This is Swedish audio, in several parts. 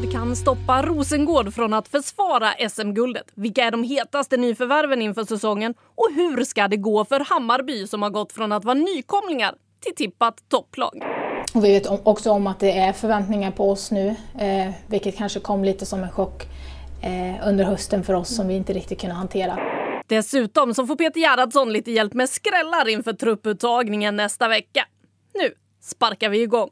Vad kan stoppa Rosengård från att försvara SM-guldet? Vilka är de hetaste nyförvärven inför säsongen? Och hur ska det gå för Hammarby som har gått från att vara nykomlingar till tippat topplag? Och vi vet också om att det är förväntningar på oss nu, eh, vilket kanske kom lite som en chock eh, under hösten för oss som vi inte riktigt kunde hantera. Dessutom så får Peter Gerhardsson lite hjälp med skrällar inför trupputtagningen nästa vecka. Nu sparkar vi igång.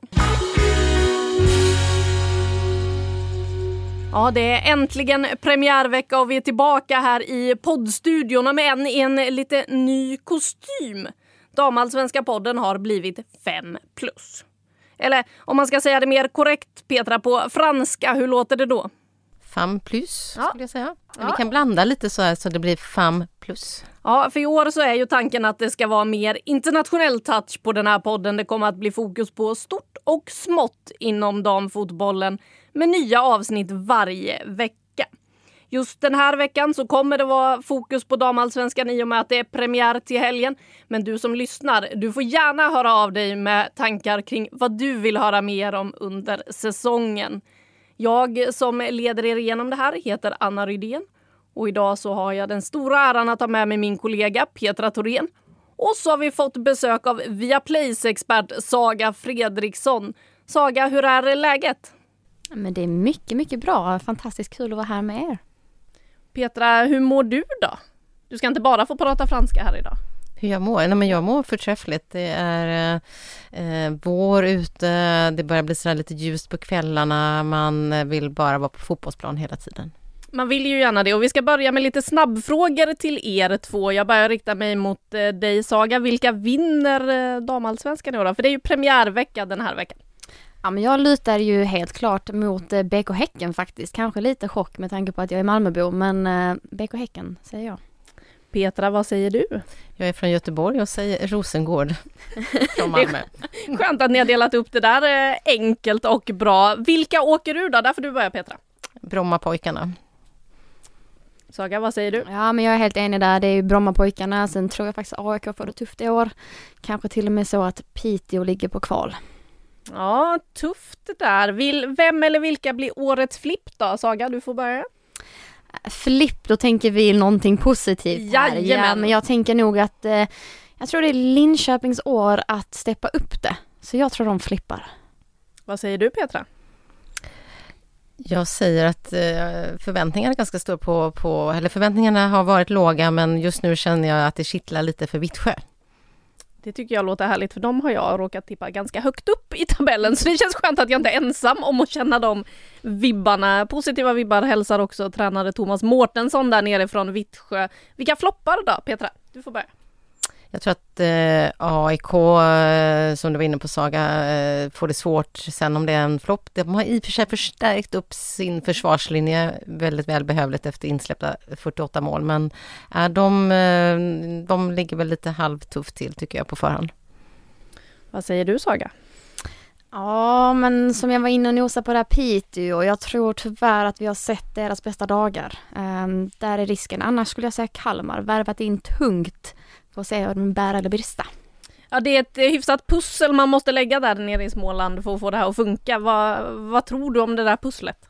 Ja, det är äntligen premiärvecka och vi är tillbaka här i poddstudion men i en lite ny kostym. Damallsvenska podden har blivit 5 plus. Eller om man ska säga det mer korrekt, Petra, på franska, hur låter det då? Fem plus, Ja. skulle jag säga. Ja. Vi kan blanda lite så här så det blir fem plus. Ja, för i år så är ju tanken att det ska vara mer internationell touch på den här podden. Det kommer att bli fokus på stort och smått inom damfotbollen med nya avsnitt varje vecka. Just den här veckan så kommer det vara fokus på damallsvenskan i och med att det är premiär till helgen. Men du som lyssnar, du får gärna höra av dig med tankar kring vad du vill höra mer om under säsongen. Jag som leder er igenom det här heter Anna Rydén och idag så har jag den stora äran att ha med mig min kollega Petra Thorén. Och så har vi fått besök av Viaplays expert Saga Fredriksson. Saga, hur är läget? Men det är mycket, mycket bra. Fantastiskt kul att vara här med er. Petra, hur mår du då? Du ska inte bara få prata franska här idag. Hur jag mår? Nej, men jag mår förträffligt. Det är eh, vår ute, det börjar bli sådär lite ljust på kvällarna. Man eh, vill bara vara på fotbollsplan hela tiden. Man vill ju gärna det och vi ska börja med lite snabbfrågor till er två. Jag börjar rikta mig mot eh, dig Saga. Vilka vinner eh, damallsvenskan i år? För det är ju premiärvecka den här veckan. Ja, men jag lutar ju helt klart mot eh, BK Häcken faktiskt. Kanske lite chock med tanke på att jag är Malmöbo, men eh, BK Häcken säger jag. Petra, vad säger du? Jag är från Göteborg och säger Rosengård från Malmö. Skönt att ni har delat upp det där eh, enkelt och bra. Vilka åker ur då? Där får du börja Petra. Brommapojkarna. Saga, vad säger du? Ja, men jag är helt enig där. Det är ju Brommapojkarna. Sen tror jag faktiskt AIK får det tufft i år. Kanske till och med så att Piteå ligger på kval. Ja, tufft det där. Vill, vem eller vilka blir årets flipp då? Saga, du får börja. Flipp, då tänker vi någonting positivt här. Ja, Jajamän. men jag tänker nog att eh, jag tror det är Linköpings år att steppa upp det. Så jag tror de flippar. Vad säger du Petra? Jag säger att eh, förväntningarna är ganska stora på, på, eller förväntningarna har varit låga men just nu känner jag att det kittlar lite för Vittsjö. Det tycker jag låter härligt för de har jag råkat tippa ganska högt upp i tabellen så det känns skönt att jag inte är ensam om att känna de vibbarna. Positiva vibbar hälsar också tränare Thomas Mårtensson där nere från Vittsjö. Vilka floppar då Petra? Du får börja. Jag tror att eh, AIK, eh, som du var inne på Saga, eh, får det svårt sen om det är en flopp. De har i och för sig förstärkt upp sin försvarslinje väldigt välbehövligt efter insläppta 48 mål. Men eh, de, eh, de ligger väl lite halvtufft till tycker jag på förhand. Vad säger du Saga? Ja, men som jag var inne och nosade på det här Piteå och jag tror tyvärr att vi har sett deras bästa dagar. Ehm, där är risken. Annars skulle jag säga Kalmar, värvat in tungt. Får se om de bär eller brista. Ja, det är ett hyfsat pussel man måste lägga där nere i Småland för att få det här att funka. Vad, vad tror du om det där pusslet?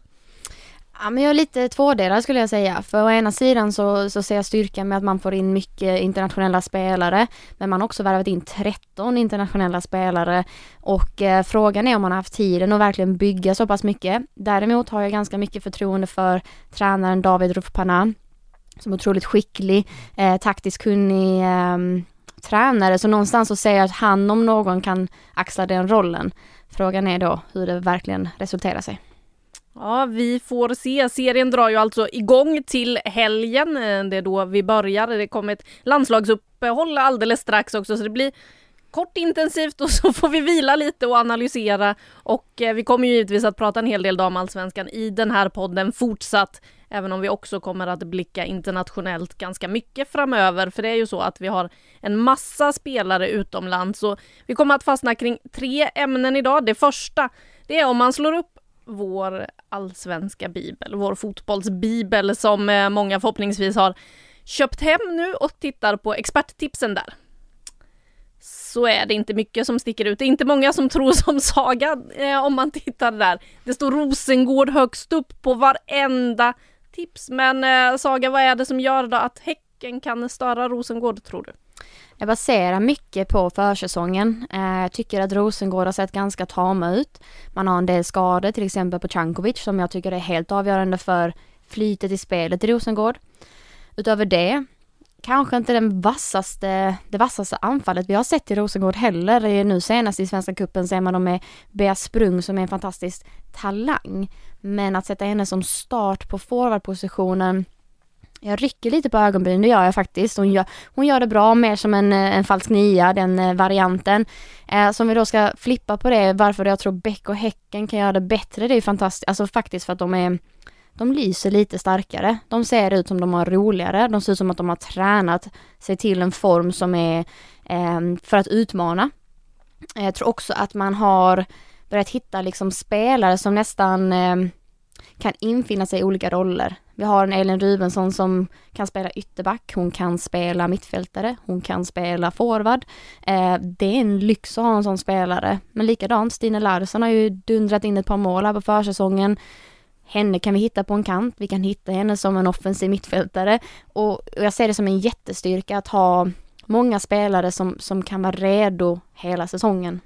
Ja, men jag är lite tvådelad skulle jag säga. För å ena sidan så, så ser jag styrkan med att man får in mycket internationella spelare. Men man har också värvat in 13 internationella spelare. Och eh, frågan är om man har haft tiden att verkligen bygga så pass mycket. Däremot har jag ganska mycket förtroende för tränaren David Rufpana som otroligt skicklig, eh, taktiskt kunnig eh, tränare. Så någonstans så ser jag att han om någon kan axla den rollen. Frågan är då hur det verkligen resulterar sig. Ja, vi får se. Serien drar ju alltså igång till helgen. Eh, det är då vi börjar. Det kommer ett landslagsuppehåll alldeles strax också, så det blir kort intensivt och så får vi vila lite och analysera. Och eh, vi kommer ju givetvis att prata en hel del damallsvenskan i den här podden fortsatt. Även om vi också kommer att blicka internationellt ganska mycket framöver. För det är ju så att vi har en massa spelare utomlands. Så vi kommer att fastna kring tre ämnen idag. Det första, det är om man slår upp vår allsvenska bibel, vår fotbollsbibel som eh, många förhoppningsvis har köpt hem nu och tittar på experttipsen där så är det inte mycket som sticker ut. Det är inte många som tror som Saga eh, om man tittar där. Det står Rosengård högst upp på varenda tips. Men eh, Saga, vad är det som gör då att Häcken kan störa Rosengård tror du? Jag baserar mycket på försäsongen. Eh, jag tycker att Rosengård har sett ganska tama ut. Man har en del skador, till exempel på Cankovic, som jag tycker är helt avgörande för flytet i spelet i Rosengård. Utöver det kanske inte den vassaste, det vassaste anfallet vi har sett i Rosengård heller. Nu senast i Svenska Cupen ser man dem med Bea Sprung som är en fantastisk talang. Men att sätta henne som start på forwardpositionen jag rycker lite på ögonbrynen, det gör jag faktiskt. Hon gör, hon gör det bra, mer som en, en falsk nia, den eh, varianten. Eh, så om vi då ska flippa på det, varför jag tror Beck och Häcken kan göra det bättre, det är fantastiskt, alltså faktiskt för att de är de lyser lite starkare. De ser ut som de har roligare. De ser ut som att de har tränat sig till en form som är eh, för att utmana. Jag tror också att man har börjat hitta liksom spelare som nästan eh, kan infinna sig i olika roller. Vi har en Elin Rubensson som kan spela ytterback, hon kan spela mittfältare, hon kan spela forward. Eh, det är en lyx att ha en sån spelare. Men likadant, Stine Larsson har ju dundrat in ett par mål här på försäsongen. Henne kan vi hitta på en kant, vi kan hitta henne som en offensiv mittfältare och jag ser det som en jättestyrka att ha många spelare som, som kan vara redo hela säsongen.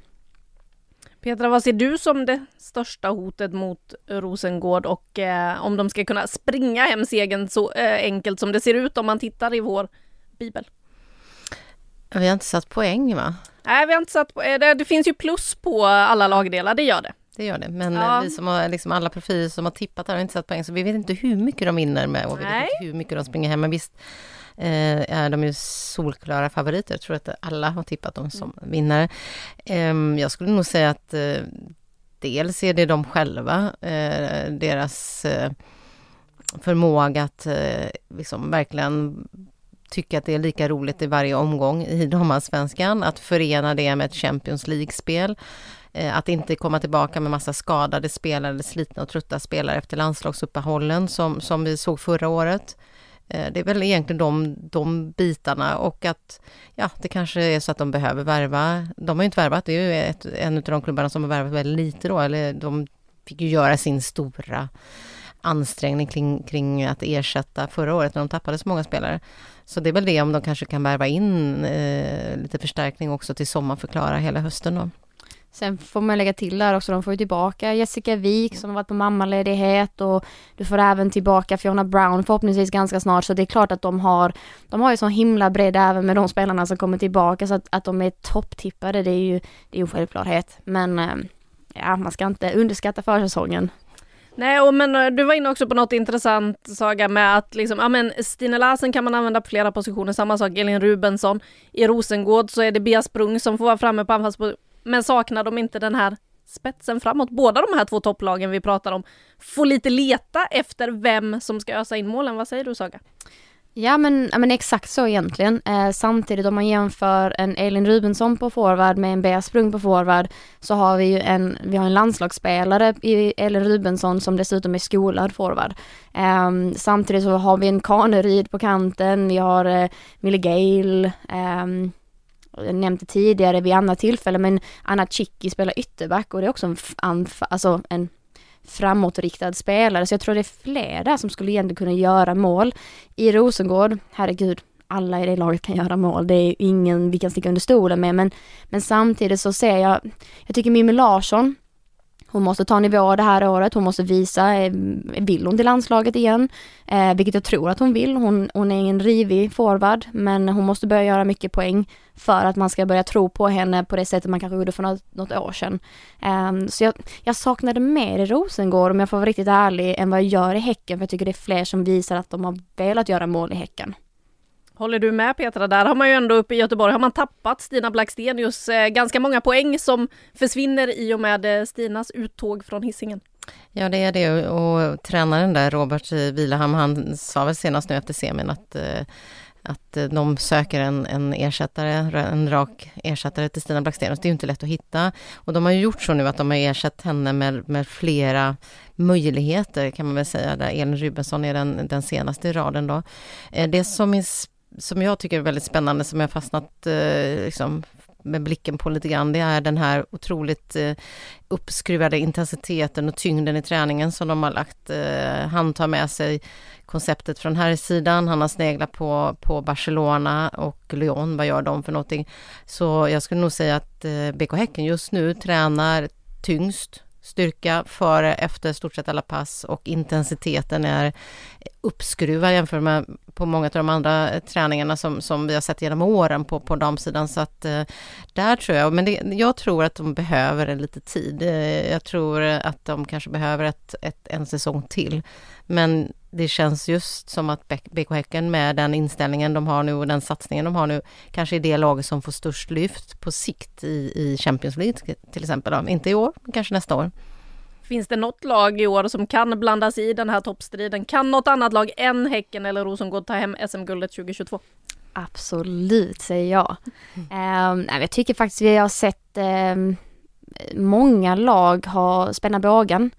Petra, vad ser du som det största hotet mot Rosengård och eh, om de ska kunna springa hem segern så eh, enkelt som det ser ut om man tittar i vår bibel? Vi har inte satt poäng va? Nej, vi har inte satt eh, det, det finns ju plus på alla lagdelar, det gör det det gör det. Men ja. vi som har, liksom alla profiler som har tippat har inte satt poäng, så vi vet inte hur mycket de vinner med och vi vet inte hur mycket de springer hem. Men visst eh, är de ju solklara favoriter. Jag tror att alla har tippat dem som mm. vinnare. Eh, jag skulle nog säga att eh, dels är det de själva, eh, deras eh, förmåga att eh, liksom verkligen tycka att det är lika roligt i varje omgång i damallsvenskan, att förena det med ett Champions League-spel. Eh, att inte komma tillbaka med massa skadade spelare, slitna och trötta spelare efter landslagsuppehållen som, som vi såg förra året. Eh, det är väl egentligen de, de bitarna och att ja, det kanske är så att de behöver värva. De har ju inte värvat, det är ju ett, en av de klubbarna som har värvat väldigt lite då, eller de fick ju göra sin stora ansträngning kring, kring att ersätta förra året när de tappade så många spelare. Så det är väl det om de kanske kan värva in eh, lite förstärkning också till sommar, förklara hela hösten då. Sen får man lägga till där också, de får ju tillbaka Jessica Wik som har varit på mammaledighet och du får även tillbaka Fiona Brown förhoppningsvis ganska snart så det är klart att de har, de har ju så himla bredd även med de spelarna som kommer tillbaka så att, att de är topptippade det är ju, det är ju en självklarhet men eh, ja, man ska inte underskatta försäsongen. Nej, och men eh, du var inne också på något intressant Saga med att liksom, ja men Stine Larsen kan man använda på flera positioner, samma sak Elin Rubensson. I Rosengård så är det Bea Sprung som får vara framme på anfallsposition men saknar de inte den här spetsen framåt? Båda de här två topplagen vi pratar om får lite leta efter vem som ska ösa in målen. Vad säger du Saga? Ja men, ja, men exakt så egentligen. Eh, samtidigt om man jämför en Elin Rubensson på forward med en Bea Sprung på forward så har vi ju en, vi har en landslagsspelare i Elin Rubensson som dessutom är skolad forward. Eh, samtidigt så har vi en Kaneryd på kanten, vi har eh, Mille Gale, eh, jag nämnde tidigare vid andra tillfällen, men Anna Chicki spelar ytterback och det är också en, alltså en framåtriktad spelare, så jag tror det är fler där som skulle egentligen kunna göra mål. I Rosengård, herregud, alla i det laget kan göra mål, det är ingen vi kan sticka under stolen med, men, men samtidigt så ser jag, jag tycker Mimmi Larsson hon måste ta nivå det här året, hon måste visa, eh, vill hon till landslaget igen? Eh, vilket jag tror att hon vill. Hon, hon är ingen rivig forward, men hon måste börja göra mycket poäng för att man ska börja tro på henne på det sättet man kanske gjorde för något, något år sedan. Eh, så jag, jag saknade mer i Rosengård, om jag får vara riktigt ärlig, än vad jag gör i Häcken, för jag tycker det är fler som visar att de har velat göra mål i Häcken. Håller du med Petra? Där har man ju ändå uppe i Göteborg har man tappat Stina Blackstenius eh, ganska många poäng som försvinner i och med eh, Stinas uttåg från hissingen. Ja, det är det och tränaren där, Robert Vilaham, han sa väl senast nu efter semin att eh, att eh, de söker en, en ersättare, en rak ersättare till Stina Blackstenius. Det är ju inte lätt att hitta. Och de har ju gjort så nu att de har ersatt henne med, med flera möjligheter kan man väl säga, där Elin Rubensson är den, den senaste i raden då. Eh, det som är som jag tycker är väldigt spännande, som jag fastnat eh, liksom, med blicken på lite grann, det är den här otroligt eh, uppskruvade intensiteten och tyngden i träningen som de har lagt. Eh, han tar med sig konceptet från här sidan. Han har sneglat på, på Barcelona och Lyon. Vad gör de för någonting? Så jag skulle nog säga att eh, BK Häcken just nu tränar tyngst styrka före, efter stort sett alla pass och intensiteten är uppskruvad jämfört med på många av de andra eh, träningarna som, som vi har sett genom åren på, på damsidan. Så att eh, där tror jag, men det, jag tror att de behöver en lite tid. Eh, jag tror att de kanske behöver ett, ett, en säsong till. Men det känns just som att BK Häcken med den inställningen de har nu och den satsningen de har nu kanske är det laget som får störst lyft på sikt i, i Champions League till exempel. Då. Inte i år, men kanske nästa år. Finns det något lag i år som kan blanda sig i den här toppstriden? Kan något annat lag än Häcken eller Rosengård ta hem SM-guldet 2022? Absolut, säger jag. Mm. Um, jag tycker faktiskt vi har sett um, många lag ha spänna bågen.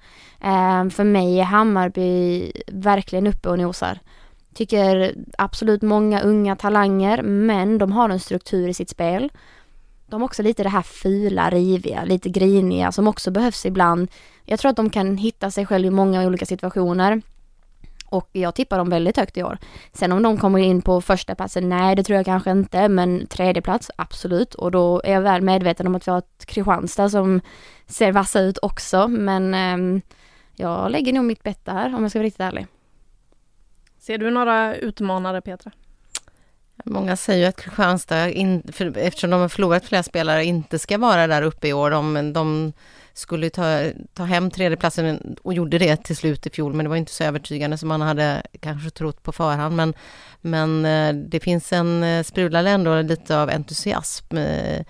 Um, för mig är Hammarby verkligen uppe och nosar. Tycker absolut många unga talanger, men de har en struktur i sitt spel. De har också lite det här fula, riviga, lite griniga som också behövs ibland. Jag tror att de kan hitta sig själv i många olika situationer. Och jag tippar dem väldigt högt i år. Sen om de kommer in på första platsen, nej det tror jag kanske inte, men tredje plats absolut. Och då är jag väl medveten om att vi har ett Kristianstad som ser vassa ut också, men eh, jag lägger nog mitt bett där om jag ska vara riktigt ärlig. Ser du några utmanare Petra? Många säger ju att Kristianstad, in, för, eftersom de har förlorat flera spelare, inte ska vara där uppe i år. De, de skulle ta, ta hem tredjeplatsen och gjorde det till slut i fjol, men det var inte så övertygande som man hade kanske trott på förhand. Men, men eh, det finns en, eh, sprudlande ändå lite av entusiasm eh,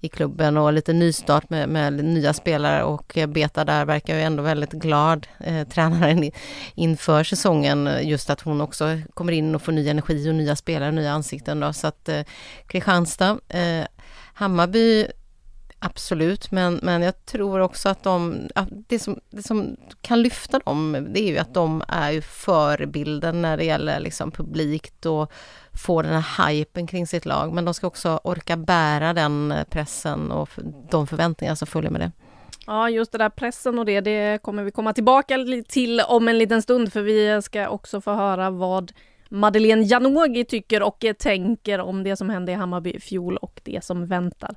i klubben och lite nystart med, med nya spelare och Beta där verkar ju ändå väldigt glad, eh, tränaren inför säsongen, just att hon också kommer in och får ny energi och nya spelare, nya ansikten då, så att eh, Kristianstad, eh, Hammarby Absolut, men, men jag tror också att de, att det, som, det som kan lyfta dem, det är ju att de är ju förebilden när det gäller liksom publikt och få den här hypen kring sitt lag. Men de ska också orka bära den eh, pressen och de förväntningar som följer med det. Ja, just det där pressen och det, det kommer vi komma tillbaka till om en liten stund, för vi ska också få höra vad Madeleine Janogy tycker och tänker om det som hände i Hammarby i fjol och det som väntar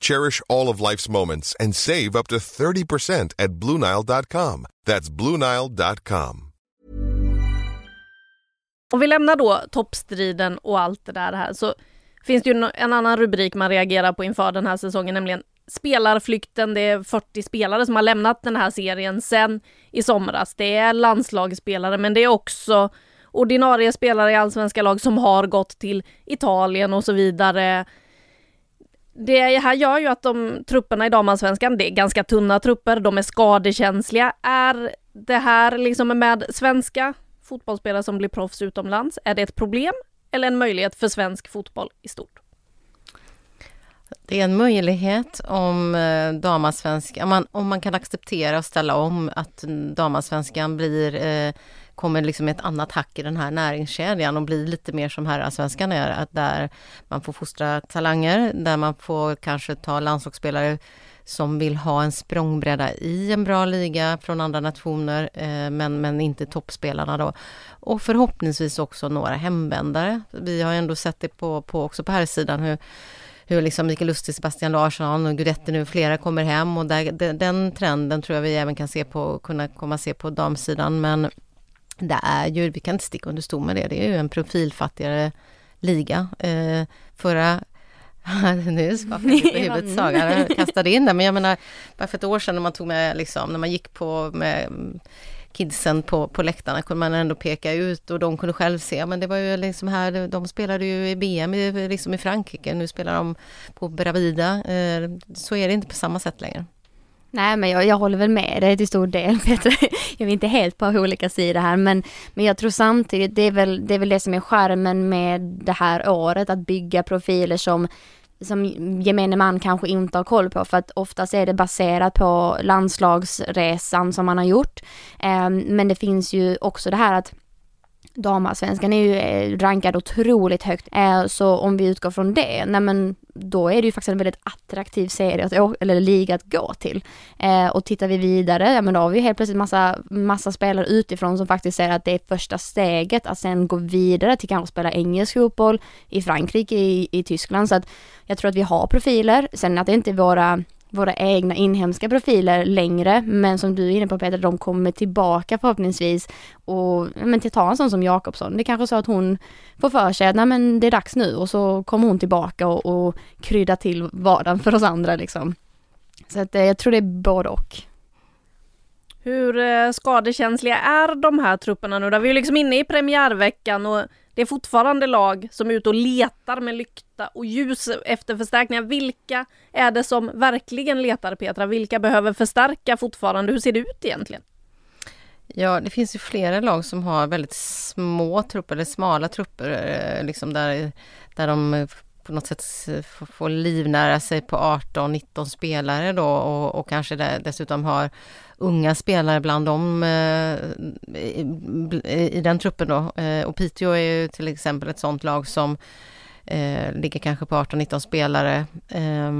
Cherish all of life's moments and save up to 30% at BlueNile.com. That's BlueNile.com. Om vi lämnar då toppstriden och allt det där här så finns det ju en annan rubrik man reagerar på inför den här säsongen, nämligen spelarflykten. Det är 40 spelare som har lämnat den här serien sen i somras. Det är landslagsspelare, men det är också ordinarie spelare i allsvenska lag som har gått till Italien och så vidare det här gör ju att de trupperna i damallsvenskan, det är ganska tunna trupper, de är skadekänsliga. Är det här liksom med svenska fotbollsspelare som blir proffs utomlands, är det ett problem eller en möjlighet för svensk fotboll i stort? Det är en möjlighet om eh, om man, om man kan acceptera och ställa om att damasvenskan blir eh, kommer liksom ett annat hack i den här näringskedjan och blir lite mer som herrasvenskan är, att där man får fostra talanger, där man får kanske ta landslagsspelare som vill ha en språngbräda i en bra liga från andra nationer, eh, men, men inte toppspelarna då. Och förhoppningsvis också några hemvändare. Vi har ändå sett det på, på också på här sidan hur hur liksom Mikael Lustig, Sebastian Larsson och Guidetti nu, flera kommer hem och där, den, den trenden tror jag vi även kan se på, kunna komma se på damsidan. Men det är ju, vi kan inte sticka under stol med det, det är ju en profilfattigare liga. Eh, förra nu skakar jag på huvudet Saga, kastade in det. Men jag menar, bara för ett år sedan när man tog med, liksom, när man gick på med kidsen på, på läktarna kunde man ändå peka ut och de kunde själv se, men det var ju liksom här, de spelade ju i BM liksom i Frankrike, nu spelar de på Bravida. Eh, så är det inte på samma sätt längre. Nej men jag, jag håller väl med dig till stor del Peter. Jag är inte helt på olika sidor här men, men jag tror samtidigt det är, väl, det är väl det som är skärmen med det här året att bygga profiler som som gemene man kanske inte har koll på för att oftast är det baserat på landslagsresan som man har gjort. Ehm, men det finns ju också det här att damallsvenskan är ju eh, rankad otroligt högt. Eh, så om vi utgår från det, nej men då är det ju faktiskt en väldigt attraktiv serie att, eller liga att gå till. Eh, och tittar vi vidare, ja men då har vi helt plötsligt massa, massa spelare utifrån som faktiskt säger att det är första steget att sen gå vidare till kanske spela engelsk fotboll i Frankrike, i, i Tyskland. Så att jag tror att vi har profiler. Sen att det inte är våra våra egna inhemska profiler längre, men som du är inne på Peter, de kommer tillbaka förhoppningsvis och men till ta en sån som Jakobsson, det är kanske så att hon får för sig att nej men det är dags nu och så kommer hon tillbaka och, och krydda till vardagen för oss andra liksom. Så att eh, jag tror det är både och. Hur eh, skadekänsliga är de här trupperna nu? Då? Vi är liksom inne i premiärveckan och det är fortfarande lag som är ute och letar med lykta och ljus efter förstärkningar. Vilka är det som verkligen letar Petra? Vilka behöver förstärka fortfarande? Hur ser det ut egentligen? Ja, det finns ju flera lag som har väldigt små trupper, eller smala trupper, eh, liksom där, där de på något sätt får livnära sig på 18-19 spelare då och, och kanske dessutom har unga spelare bland dem eh, i, i, den truppen då. Eh, och Piteå är ju till exempel ett sånt lag som eh, ligger kanske på 18-19 spelare. Eh,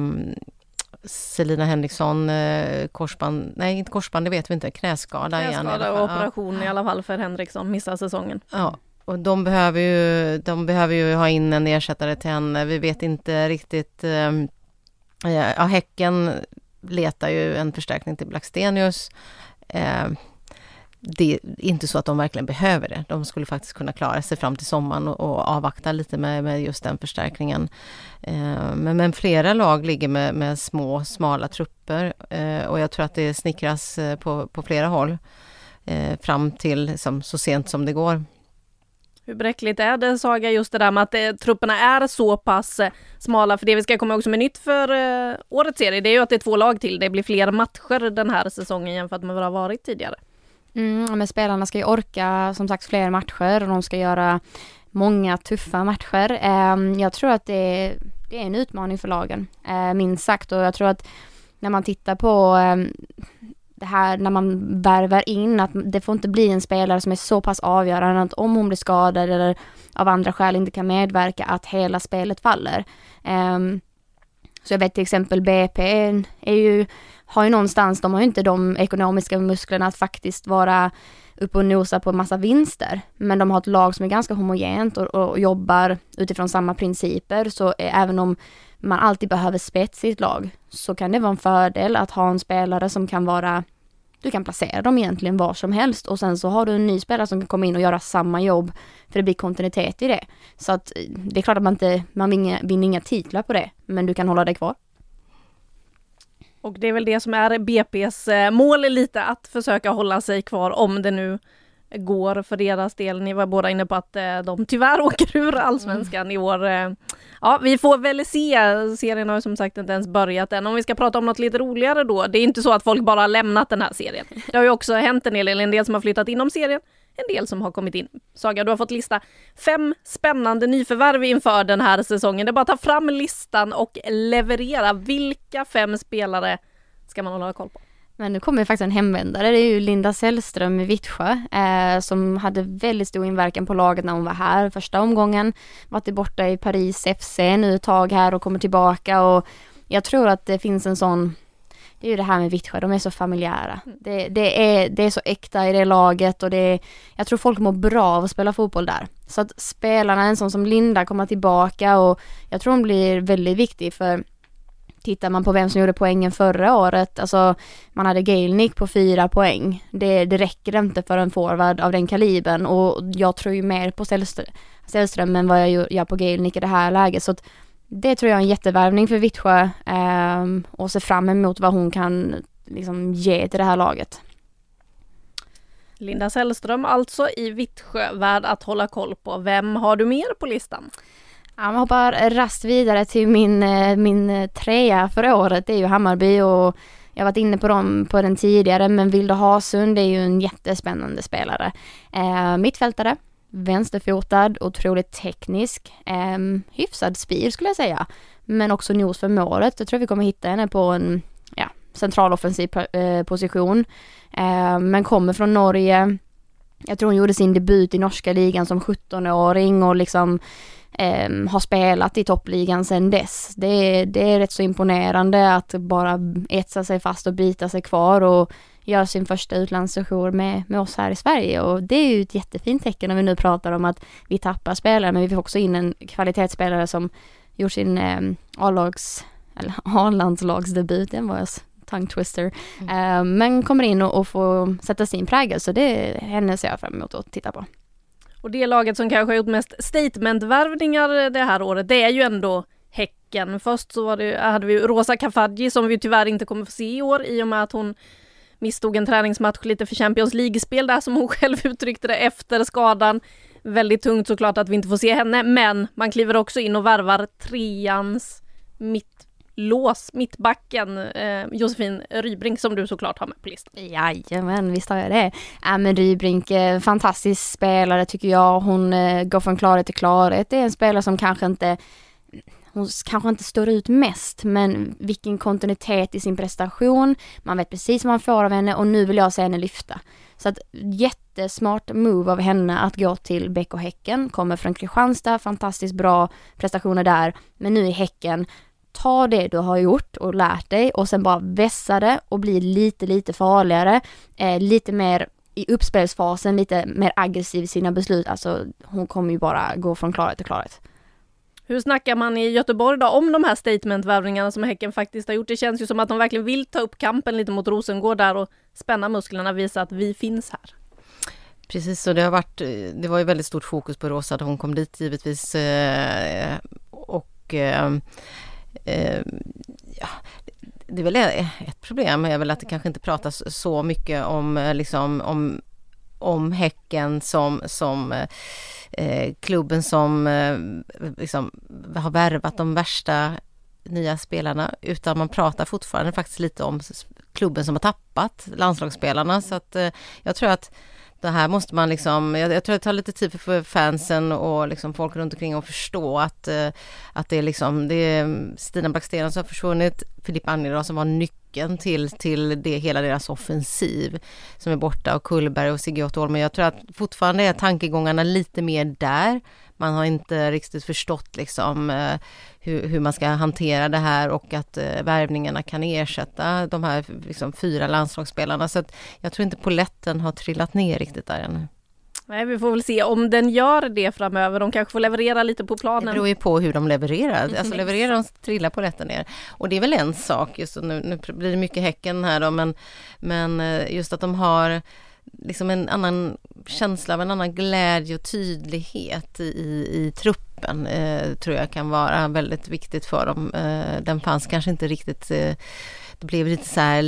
Selina Henriksson, eh, korsband, nej inte korsband, det vet vi inte, knäskada, knäskada igen. och operation ja. i alla fall för Henriksson, missar säsongen. Ja, och de behöver ju, de behöver ju ha in en ersättare till henne. Vi vet inte riktigt. Eh, eh, ja, Häcken letar ju en förstärkning till Blackstenius. Eh, det är inte så att de verkligen behöver det. De skulle faktiskt kunna klara sig fram till sommaren och, och avvakta lite med, med, just den förstärkningen. Eh, men, men, flera lag ligger med, med små, smala trupper eh, och jag tror att det snickras eh, på, på flera håll eh, fram till som, så sent som det går. Hur bräckligt är det Saga, just det där med att eh, trupperna är så pass eh, smala? För det vi ska komma ihåg som är nytt för eh, årets serie, det är ju att det är två lag till. Det blir fler matcher den här säsongen jämfört med vad det har varit tidigare. Mm, men spelarna ska ju orka som sagt fler matcher och de ska göra många tuffa matcher. Eh, jag tror att det, det, är en utmaning för lagen, eh, minst sagt. Och jag tror att när man tittar på ehm, det här när man värvar in, att det får inte bli en spelare som är så pass avgörande att om hon blir skadad eller av andra skäl inte kan medverka, att hela spelet faller. Um, så jag vet till exempel BP är ju, har ju någonstans, de har ju inte de ekonomiska musklerna att faktiskt vara uppe och nosa på en massa vinster. Men de har ett lag som är ganska homogent och, och jobbar utifrån samma principer. Så eh, även om man alltid behöver spets i ett lag så kan det vara en fördel att ha en spelare som kan vara du kan placera dem egentligen var som helst och sen så har du en ny spelare som kan komma in och göra samma jobb för det blir kontinuitet i det. Så att det är klart att man inte, man vinner, vinner inga titlar på det, men du kan hålla dig kvar. Och det är väl det som är BP's eh, mål lite, att försöka hålla sig kvar om det nu går för deras del. Ni var båda inne på att eh, de tyvärr åker ur allsvenskan mm. i år. Eh. Ja, vi får väl se. Serien har ju som sagt inte ens börjat än. Om vi ska prata om något lite roligare då. Det är inte så att folk bara har lämnat den här serien. Det har ju också hänt en del, en del som har flyttat inom serien, en del som har kommit in. Saga, du har fått lista fem spännande nyförvärv inför den här säsongen. Det är bara att ta fram listan och leverera. Vilka fem spelare ska man hålla koll på? Men nu kommer faktiskt en hemvändare, det är ju Linda Sällström i Vittsjö eh, som hade väldigt stor inverkan på laget när hon var här första omgången. Varit borta i Paris FC nu ett tag här och kommer tillbaka och jag tror att det finns en sån det är ju det här med Vittsjö, de är så familjära. Mm. Det, det, är, det är så äkta i det laget och det är, jag tror folk mår bra av att spela fotboll där. Så att spelarna, en sån som Linda, kommer tillbaka och jag tror hon blir väldigt viktig för Tittar man på vem som gjorde poängen förra året, alltså man hade Gailnick på fyra poäng. Det, det räcker inte för en forward av den kalibern och jag tror ju mer på Sällström än vad jag gör på Gailnick i det här läget. Så att det tror jag är en jättevärvning för Vittsjö eh, och ser fram emot vad hon kan liksom ge till det här laget. Linda Sällström alltså i Vittsjö, värd att hålla koll på. Vem har du mer på listan? Ja, man hoppar rast vidare till min, eh, min eh, trea för året, det är ju Hammarby och jag har varit inne på dem på den tidigare men Vilde Hasund är ju en jättespännande spelare. Eh, mittfältare, vänsterfotad, otroligt teknisk, eh, hyfsad speed skulle jag säga. Men också nos för målet. Jag tror vi kommer hitta henne på en ja, centraloffensiv eh, position. Eh, men kommer från Norge. Jag tror hon gjorde sin debut i norska ligan som 17-åring och liksom eh, har spelat i toppligan sedan dess. Det, det är rätt så imponerande att bara etsa sig fast och bita sig kvar och göra sin första utlandssejour med, med oss här i Sverige och det är ju ett jättefint tecken när vi nu pratar om att vi tappar spelare men vi får också in en kvalitetsspelare som gjort sin eh, A-lags, eller A-landslagsdebut, den var tongue twister. Mm. Uh, men kommer in och, och får sätta sin prägel så det är henne ser jag fram emot att titta på. Och det laget som kanske har gjort mest statementvärvningar det här året, det är ju ändå Häcken. Först så var det, hade vi Rosa Kafaji som vi tyvärr inte kommer få se i år i och med att hon misstog en träningsmatch lite för Champions League-spel där som hon själv uttryckte det efter skadan. Väldigt tungt såklart att vi inte får se henne, men man kliver också in och värvar treans mitt lås, mittbacken eh, Josefin Rybrink som du såklart har med på listan. Jajamän, visst har jag det. Äh, men Rybrink, eh, fantastisk spelare tycker jag. Hon eh, går från klarhet till klarhet. Det är en spelare som kanske inte hon kanske inte står ut mest men vilken kontinuitet i sin prestation. Man vet precis vad man får av henne och nu vill jag se henne lyfta. Så att jättesmart move av henne att gå till Bäck och Häcken. Kommer från Kristianstad, fantastiskt bra prestationer där. Men nu i Häcken, ta det du har gjort och lärt dig och sen bara vässa det och bli lite, lite farligare. Eh, lite mer i uppspelsfasen, lite mer aggressiv i sina beslut. Alltså hon kommer ju bara gå från klarhet till klarhet. Hur snackar man i Göteborg då om de här statementvärvningarna som Häcken faktiskt har gjort? Det känns ju som att de verkligen vill ta upp kampen lite mot Rosengård där och spänna musklerna, visa att vi finns här. Precis, och det har varit, det var ju väldigt stort fokus på Rosa att hon kom dit givetvis eh, och eh, ja, det är väl ett problem. Är väl att det kanske inte pratas så mycket om eh, liksom om om Häcken som, som eh, eh, klubben som eh, liksom, har värvat de värsta nya spelarna. Utan man pratar fortfarande faktiskt lite om klubben som har tappat landslagsspelarna. Så att eh, jag tror att det här måste man liksom, jag, jag, tror det tar lite tid för fansen och liksom folk runt omkring att förstå att, eh, att det är liksom, det är Stina Blackstenen som har försvunnit, Filippa Angeldal som var nyckeln till, till det, hela deras offensiv som är borta och Kullberg och Sigge Otto Men jag tror att fortfarande är tankegångarna lite mer där. Man har inte riktigt förstått liksom eh, hur, hur man ska hantera det här och att eh, värvningarna kan ersätta de här liksom, fyra landslagsspelarna. Så att jag tror inte poletten har trillat ner riktigt där ännu. Nej, vi får väl se om den gör det framöver. De kanske får leverera lite på planen. Det beror ju på hur de levererar. Mm, alltså levererar de trillar polletten ner. Och det är väl en sak, just nu, nu blir det mycket Häcken här då, men, men eh, just att de har liksom en annan känsla av en annan glädje och tydlighet i, i truppen eh, tror jag kan vara väldigt viktigt för dem. Eh, den fanns kanske inte riktigt eh, det blev lite så här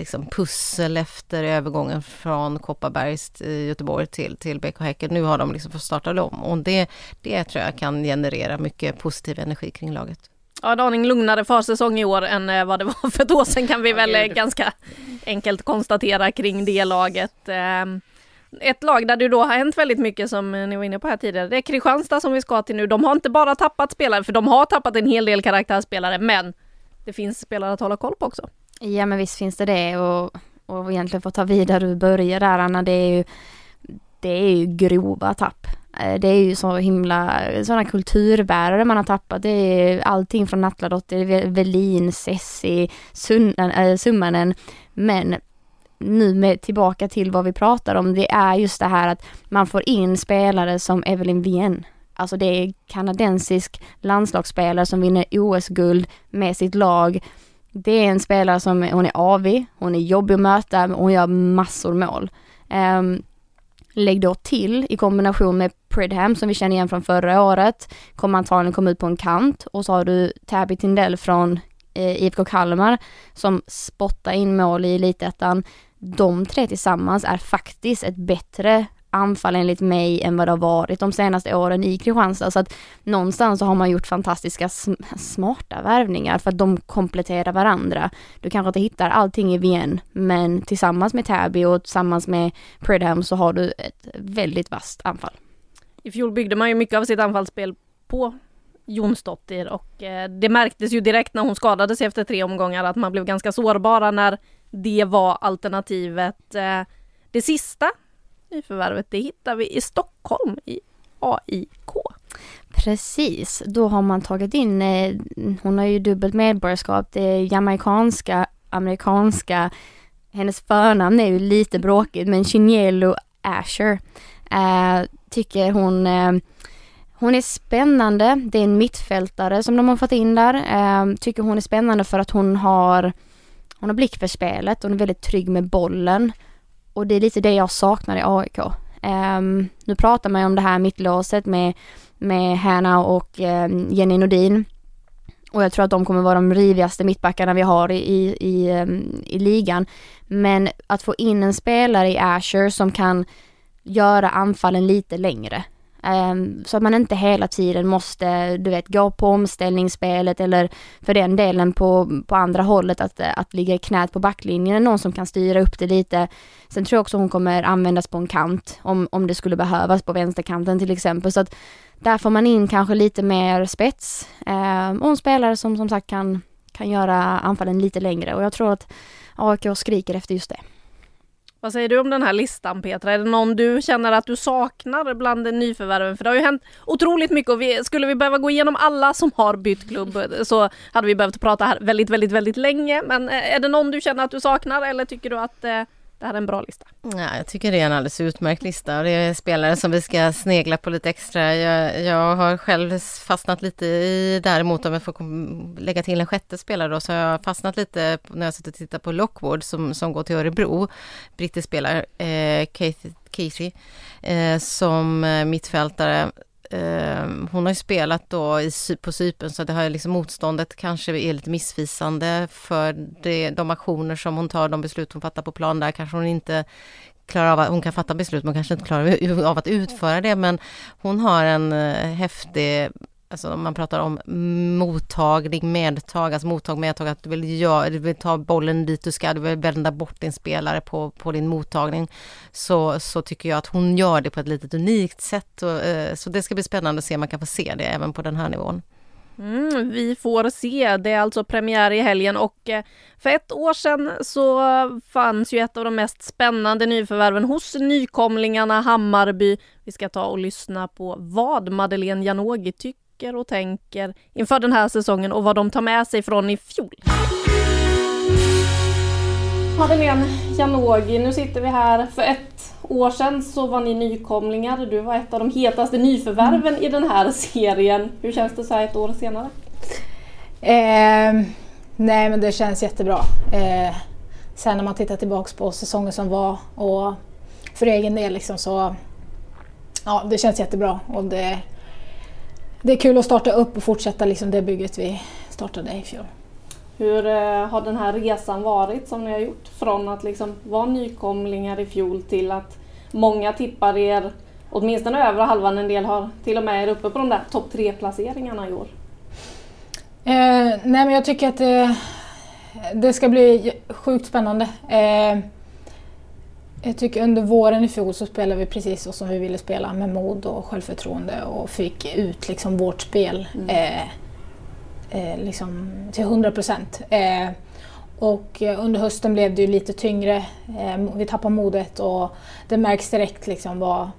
liksom pussel efter övergången från Kopparbergs eh, Göteborg till, till BK Häcken. Nu har de liksom fått starta om och det, det tror jag kan generera mycket positiv energi kring laget. Ja, en aning lugnare försäsong i år än eh, vad det var för ett år sedan kan vi väl ja, ganska enkelt konstatera kring det laget. Ehm, Ett lag där det då har hänt väldigt mycket som ni var inne på här tidigare, det är Kristianstad som vi ska till nu. De har inte bara tappat spelare, för de har tappat en hel del karaktärsspelare, men det finns spelare att hålla koll på också. Ja men visst finns det det och, och egentligen få ta vidare och börja där Anna, det är ju det är ju grova tapp. Eh, det är ju så himla, sådana kulturbärare man har tappat. Det är allting från Natladotter, Velin, Sessi, äh, Summanen. Men nu med tillbaka till vad vi pratar om, det är just det här att man får in spelare som Evelyn Wien. Alltså det är kanadensisk landslagsspelare som vinner OS-guld med sitt lag. Det är en spelare som, hon är avig, hon är jobbig att möta, och hon gör massor mål. Um, Lägg då till i kombination med Pridham som vi känner igen från förra året, kommer antagligen komma ut på en kant och så har du Tabby Tindell från eh, IFK Kalmar som spottar in mål i elitettan. De tre tillsammans är faktiskt ett bättre anfall enligt mig än vad det har varit de senaste åren i Kristianstad. Så att någonstans så har man gjort fantastiska smarta värvningar för att de kompletterar varandra. Du kanske inte hittar allting i VN, men tillsammans med Täby och tillsammans med Pridham så har du ett väldigt vasst anfall. I fjol byggde man ju mycket av sitt anfallsspel på Jonsdottir och eh, det märktes ju direkt när hon skadade sig efter tre omgångar att man blev ganska sårbara när det var alternativet. Eh, det sista nyförvärvet, det hittar vi i Stockholm i AIK. Precis, då har man tagit in, eh, hon har ju dubbelt medborgarskap, det är jamaicanska, amerikanska, hennes förnamn är ju lite bråkigt men Chinielo Asher äh, tycker hon eh, hon är spännande, det är en mittfältare som de har fått in där. Eh, tycker hon är spännande för att hon har hon har blick för spelet, hon är väldigt trygg med bollen. Och det är lite det jag saknar i AIK. Um, ehm, nu pratar man ju om det här mittlåset med, med Hanna och um, Jenny Nordin. Och jag tror att de kommer vara de rivigaste mittbackarna vi har i, i, i, um, i ligan. Men att få in en spelare i Asher som kan göra anfallen lite längre. Ehm, så att man inte hela tiden måste, du vet, gå på omställningsspelet eller för den delen på, på andra hållet att, att ligga i knät på backlinjen, någon som kan styra upp det lite. Sen tror jag också hon kommer användas på en kant om, om det skulle behövas på vänsterkanten till exempel. Så att där får man in kanske lite mer spets ehm, och en spelare som som sagt kan, kan göra anfallen lite längre och jag tror att AIK skriker efter just det. Vad säger du om den här listan Petra? Är det någon du känner att du saknar bland nyförvärven? För det har ju hänt otroligt mycket och vi, skulle vi behöva gå igenom alla som har bytt klubb eh, så hade vi behövt prata här väldigt, väldigt, väldigt länge. Men eh, är det någon du känner att du saknar eller tycker du att eh, det här är en bra lista. Ja, jag tycker det är en alldeles utmärkt lista och det är spelare som vi ska snegla på lite extra. Jag, jag har själv fastnat lite i, däremot om jag får lägga till en sjätte spelare då, så har jag fastnat lite när jag suttit och tittat på Lockwood som, som går till Örebro, brittisk spelare, eh, Casey, Casey eh, som eh, mittfältare eh, hon har ju spelat då i, på Cypern så det har liksom motståndet kanske är lite missvisande för det, de aktioner som hon tar, de beslut hon fattar på plan där kanske hon inte klarar av, hon kan fatta beslut men kanske inte klarar av att utföra det. Men hon har en eh, häftig alltså om man pratar om mottagning, medtag, alltså mottag, medtag, att du vill, göra, du vill ta bollen dit du ska, du vill vända bort din spelare på, på din mottagning, så, så tycker jag att hon gör det på ett litet unikt sätt. Och, eh, så det ska bli spännande att se om man kan få se det även på den här nivån. Mm, vi får se. Det är alltså premiär i helgen och eh, för ett år sedan så fanns ju ett av de mest spännande nyförvärven hos nykomlingarna Hammarby. Vi ska ta och lyssna på vad Madeleine Janogy tycker tycker och tänker inför den här säsongen och vad de tar med sig från i fjol. Madeleine Janogy, nu sitter vi här. För ett år sedan så var ni nykomlingar. Du var ett av de hetaste nyförvärven mm. i den här serien. Hur känns det så här ett år senare? Eh, nej men det känns jättebra. Eh, sen när man tittar tillbaks på säsongen som var och för egen del liksom så ja, det känns jättebra. Och det, det är kul att starta upp och fortsätta liksom det bygget vi startade i fjol. Hur eh, har den här resan varit som ni har gjort? Från att liksom vara nykomlingar i fjol till att många tippar er åtminstone övre halvan, en del har till och med er uppe på de där topp tre placeringarna i år. Eh, nej men jag tycker att det, det ska bli sjukt spännande. Eh, Jag tycker under våren i fjol så spelade vi precis så som vi ville spela med mod och självförtroende och fick ut liksom vårt spel eh, eh, liksom till 100 procent. Eh, och under hösten blev det ju lite tyngre. Eh, vi tappade modet och det märks direkt liksom vad,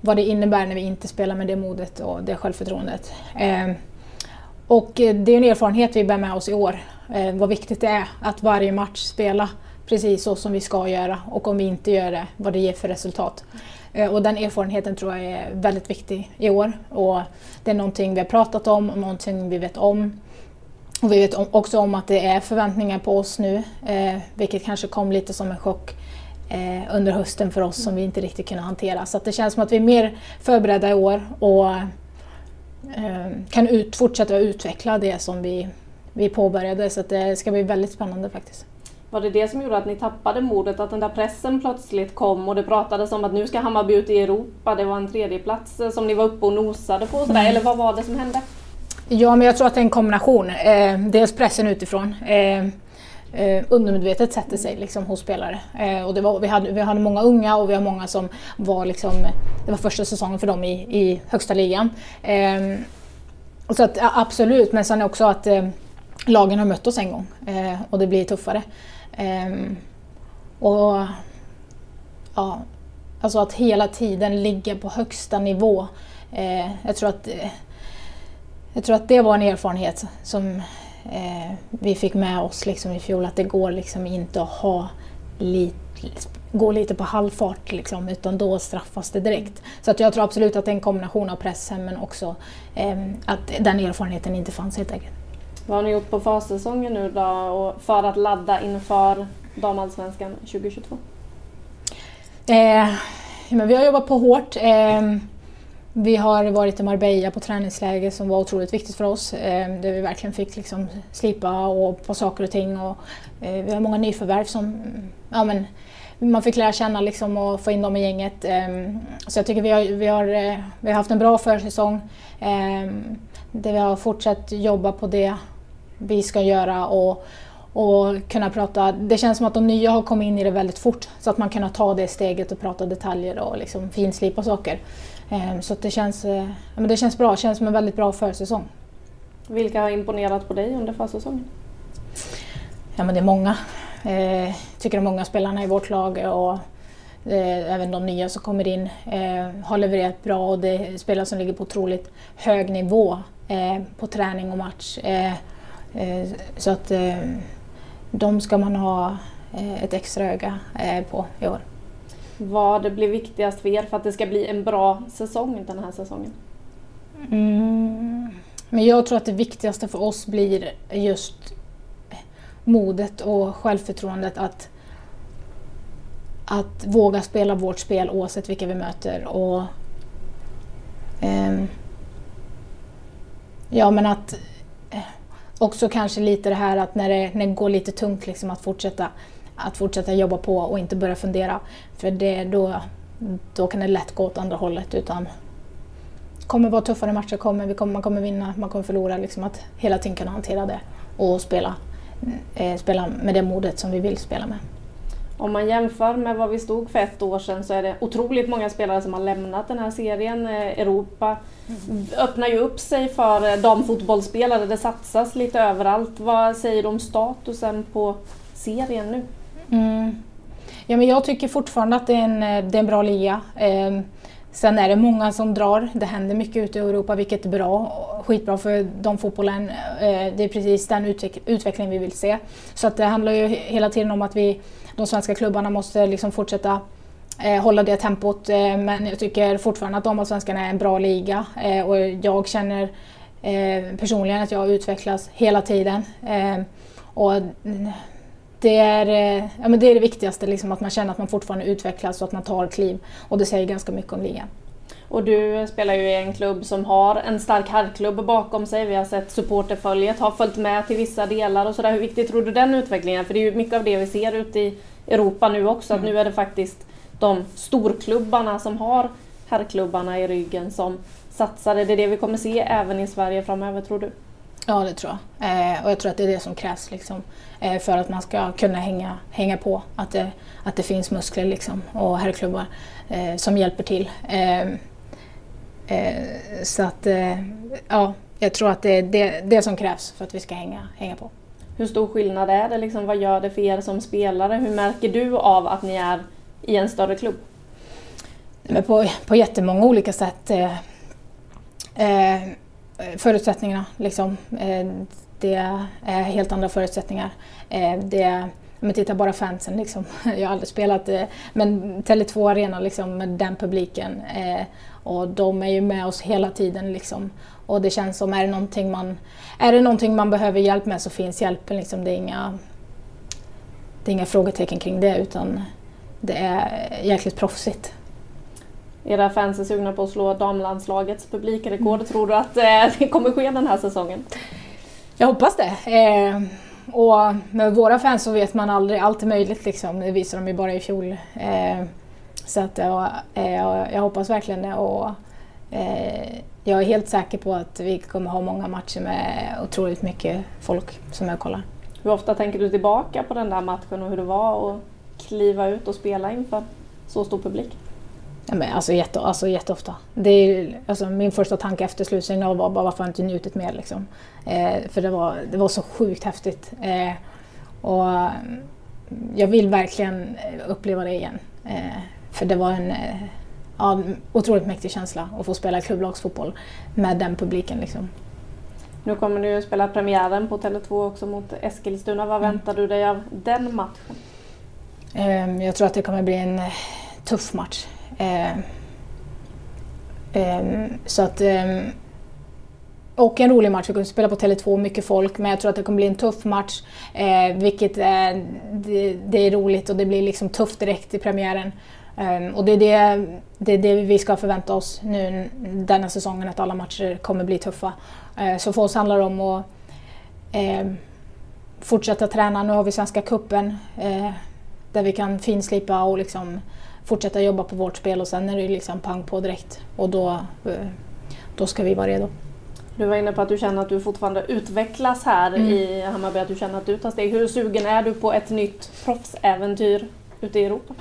vad det innebär när vi inte spelar med det modet och det självförtroendet. Eh, och det är en erfarenhet vi bär med oss i år. Eh, vad viktigt det är att varje match spela precis så som vi ska göra och om vi inte gör det, vad det ger för resultat. Eh, och den erfarenheten tror jag är väldigt viktig i år. Och det är någonting vi har pratat om och någonting vi vet om. Och vi vet också om att det är förväntningar på oss nu, eh, vilket kanske kom lite som en chock eh, under hösten för oss som vi inte riktigt kunde hantera. Så det känns som att vi är mer förberedda i år och eh, kan ut, fortsätta utveckla det som vi, vi påbörjade. Så det ska bli väldigt spännande faktiskt. Var det det som gjorde att ni tappade modet, att den där pressen plötsligt kom och det pratades om att nu ska Hammarby ut i Europa, det var en tredjeplats som ni var uppe och nosade på? Sådär. Eller vad var det som hände? Ja, men jag tror att det är en kombination. Eh, dels pressen utifrån. Eh, eh, undermedvetet sätter sig liksom, hos spelare. Eh, och det var, vi, hade, vi hade många unga och vi har många som var liksom, det var första säsongen för dem i, i högsta ligan. Eh, så att, absolut, men sen också att eh, lagen har mött oss en gång eh, och det blir tuffare. Ehm, och ja, Alltså att hela tiden ligga på högsta nivå. Eh, jag tror att eh, jag tror att det var en erfarenhet som eh, vi fick med oss liksom i fjol, att det går liksom inte att ha lite gå lite på halvfart liksom, utan då straffas det direkt. Så att jag tror absolut att det är en kombination av pressen men också ehm, att den erfarenheten inte fanns helt enkelt. Vad har ni gjort på försäsongen nu då för att ladda inför damallsvenskan 2022? Eh, men vi har jobbat på hårt. Eh, vi har varit i Marbella på träningsläger som var otroligt viktigt för oss. Eh, där vi verkligen fick liksom slipa och på saker och ting. Och, eh, vi har många nyförvärv som ja, men, man fick lära känna liksom och få in dem i gänget. Eh, så jag tycker vi har, vi har, eh, vi har haft en bra försäsong. Eh, där vi har fortsatt jobba på det vi ska göra och, och kunna prata. Det känns som att de nya har kommit in i det väldigt fort så att man kan ta det steget och prata detaljer och liksom finslipa saker. Ehm, så det, känns, eh, men det känns bra, det känns som en väldigt bra försäsong. Vilka har imponerat på dig under försäsongen? Ja men det är många. Jag eh, tycker de många spelarna i vårt lag och eh, även de nya som kommer in har levererat bra och det är spelare som ligger på otroligt hög nivå på träning och match. Så att de ska man ha ett extra öga på i år vad blir viktigast för er för att det ska bli en bra säsong den här säsongen? Mm. Men jag tror att det viktigaste för oss blir just modet och självförtroendet att, att våga spela vårt spel oavsett vilka vi möter. Och, um, ja men att eh, också kanske lite det här att när det, när det går lite tungt liksom att fortsätta att fortsätta jobba på och inte börja fundera. För det, då, då kan det lätt gå åt andra hållet. Utan det kommer vara tuffare matcher, kommer, vi kommer, man kommer vinna, man kommer förlora. Liksom att hela tiden kunna hantera det och spela, eh, spela med det modet som vi vill spela med. Om man jämför med vad vi stod för ett år sedan så är det otroligt många spelare som har lämnat den här serien. Eh, Europa mm. öppnar ju upp sig för eh, damfotbollsspelare. Det satsas lite överallt. Vad säger du om statusen på serien nu? Mm. Ja, men jag tycker fortfarande att det är en, eh, det är en bra liga. Eh, sen är det många som drar. Det händer mycket ute i Europa vilket är bra. Skitbra för de fotbollen. Eh, det är precis den utveck utveckling vi vill se. Så att det handlar ju hela tiden om att vi, de svenska klubbarna måste liksom fortsätta eh, hålla det tempot. Eh, men jag tycker fortfarande att damallsvenskan är en bra liga eh, och jag känner eh, personligen att jag utvecklas hela tiden. Eh, och det är, eh, ja, men det är det viktigaste, liksom, att man känner att man fortfarande utvecklas och att man tar kliv. Och det säger ganska mycket om ligan. Och du spelar ju i en klubb som har en stark herrklubb bakom sig. Vi har sett supporterföljet har följt med till vissa delar och sådär. Hur viktigt tror du den utvecklingen För det är ju mycket av det vi ser ute i Europa nu också. Mm. Att nu är det faktiskt de storklubbarna som har herrklubbarna i ryggen som satsar. Är det det vi kommer se även i Sverige framöver tror du? Ja, det tror jag. Eh, och jag tror att det är det som krävs liksom, eh, för att man ska kunna hänga, hänga på. Att det, att det finns muskler liksom, och herrklubbar eh, som hjälper till. Eh, eh, så att, eh, ja, jag tror att det är det, det som krävs för att vi ska hänga, hänga på. Hur stor skillnad är det? Liksom, vad gör det för er som spelare? Hur märker du av att ni är i en större klubb? Men på, på jättemånga olika sätt. Eh, förutsättningarna liksom. Eh, det är helt andra förutsättningar. Eh, det, om man tittar bara fansen liksom. Jag har aldrig spelat, eh, men Tele2 Arena liksom med den publiken. Eh, och de är ju med oss hela tiden liksom. Och det känns som, är det någonting man, är det någonting man behöver hjälp med så finns hjälpen liksom. Det är inga, det är inga frågetecken kring det utan det är jäkligt proffsigt. Era fans är sugna på att slå damlandslagets publikrekord. Mm. Tror du att eh, det kommer ske den här säsongen? Jag hoppas det. Och med våra fans så vet man aldrig, allt är möjligt liksom. Det visade de ju bara i fjol. Eh, så att jag, eh, jag hoppas verkligen det. Och, eh, jag är helt säker på att vi kommer ha många matcher med otroligt mycket folk som är och kollar. Hur ofta tänker du tillbaka på den där matchen och hur det var att kliva ut och spela inför så stor publik? Ja, men alltså, jätte, alltså jätteofta. Det är, alltså, min första tanke efter slutsignal var bara varför har jag inte njutit mer. Liksom. Eh, för det var, det var så sjukt häftigt. Eh, och mm, jag vill verkligen uppleva det igen. Eh, för det var en eh, ja, otroligt mäktig känsla att få spela klubblagsfotboll med den publiken. Liksom. Nu kommer du att spela premiären på Tele2 också mot Eskilstuna. Vad mm. väntar du dig av den matchen? Ehm, jag tror att det kommer bli en tuff match. Eh, ehm, så att, eh, och en rolig match. Vi kommer spela på Tele2, mycket folk, men jag tror att det kommer bli en tuff match. Eh, vilket är, det, det, är roligt och det blir liksom tufft direkt i premiären. Ehm, och det är det, det är det vi ska förvänta oss nu denna säsongen, att alla matcher kommer bli tuffa. Eh, så för oss handlar det om att ehm, fortsätta träna. Nu har vi Svenska Cupen där vi kan finslipa och liksom fortsätta jobba på vårt spel och sen är det liksom pang på direkt och då, eh, då ska vi vara redo. Du var inne på att du känner att du fortfarande utvecklas här mm. i Hammarby, att du känner att du tar steg. Hur sugen är du på ett nytt proffsäventyr ute i Europa?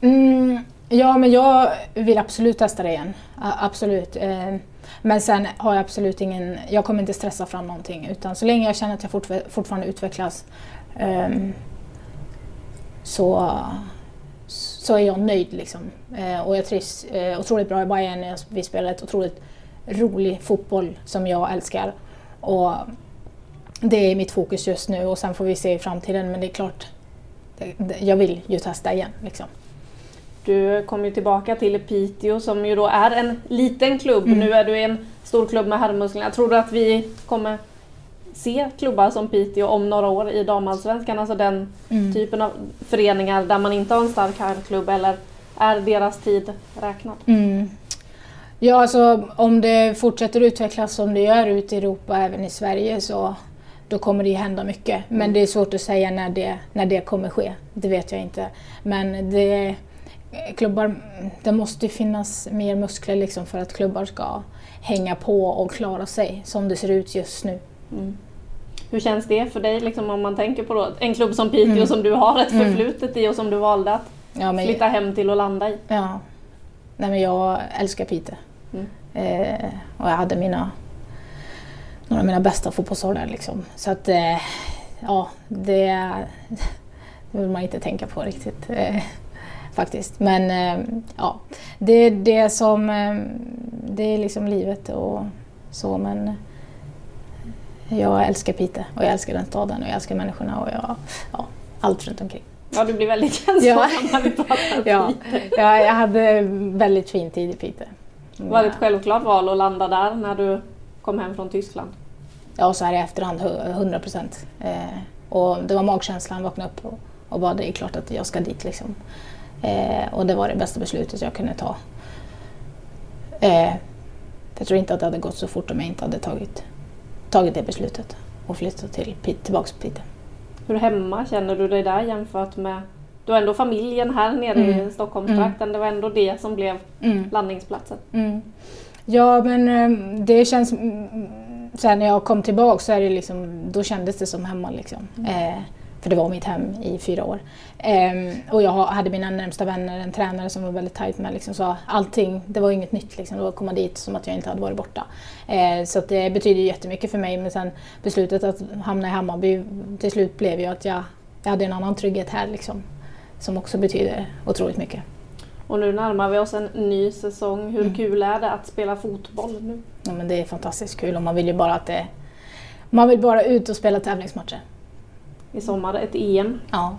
Mm, ja, men jag vill absolut testa det igen. Absolut. Eh, men sen har jag absolut ingen, jag kommer inte stressa fram någonting utan så länge jag känner att jag fortfarande utvecklas ehm, så så är jag nöjd. Liksom. Eh, och jag trivs eh, otroligt bra i Bayern. Vi spelar ett otroligt rolig fotboll som jag älskar. Och det är mitt fokus just nu och sen får vi se i framtiden. Men det är klart, det, det, jag vill ju testa igen. Liksom. Du kom ju tillbaka till Piteå som ju då är en liten klubb. Mm. Nu är du i en stor klubb med herrmusklerna. Tror du att vi kommer se klubbar som Piteå om några år i damallsvenskan? Alltså den mm. typen av föreningar där man inte har en stark herrklubb eller är deras tid räknad? Mm. Ja, alltså om det fortsätter utvecklas som det gör ute i Europa, även i Sverige, så då kommer det hända mycket. Men mm. det är svårt att säga när det, när det kommer ske. Det vet jag inte. Men det, klubbar, det måste finnas mer muskler liksom för att klubbar ska hänga på och klara sig som det ser ut just nu. Mm. Hur känns det för dig liksom, om man tänker på då, en klubb som Piteå mm. som du har ett mm. förflutet i och som du valde att ja, men, flytta hem till och landa i? Ja. Nej, men jag älskar Piteå. Mm. Eh, och jag hade mina, några av mina bästa fotbollsår där. Liksom. Så att, eh, ja, det, det vill man inte tänka på riktigt. Eh, faktiskt. Men eh, ja, det är det som, eh, det är liksom livet och så. Men, jag älskar Piteå och jag älskar den staden och jag älskar människorna och jag, ja, allt runt omkring. Ja, du blir väldigt känslosam när vi pratar ja. ja, jag hade väldigt fin tid i Piteå. Var det ett självklart val att landa där när du kom hem från Tyskland? Ja, så här i efterhand, 100 procent. Eh, och det var magkänslan, vakna upp och, och bara det är klart att jag ska dit. Liksom. Eh, och det var det bästa beslutet jag kunde ta. Eh, jag tror inte att det hade gått så fort om jag inte hade tagit tagit det beslutet och flyttat till, tillbaka till Piteå. Hur hemma känner du dig där jämfört med du har ändå familjen här nere mm. i Stockholmstrakten. Mm. Det var ändå det som blev mm. landningsplatsen. Mm. Ja, men ehm, det känns sen när jag kom tillbaka så är det liksom, då kändes det som hemma liksom. Eh, för det var mitt hem i fyra år. Eh, och jag hade mina närmsta vänner, en tränare som var väldigt tajt med. Liksom, så allting, det var inget nytt. Liksom. Det var att komma dit som att jag inte hade varit borta. Eh, så det betyder jättemycket för mig. Men sen beslutet att hamna i Hammarby till slut blev ju att jag, jag hade en annan trygghet här. Liksom, som också betyder otroligt mycket. Och nu närmar vi oss en ny säsong. Hur mm. kul är det att spela fotboll nu? Ja, men det är fantastiskt kul och man vill ju bara att det... Man vill bara ut och spela tävlingsmatcher. I sommar ett EM. Ja.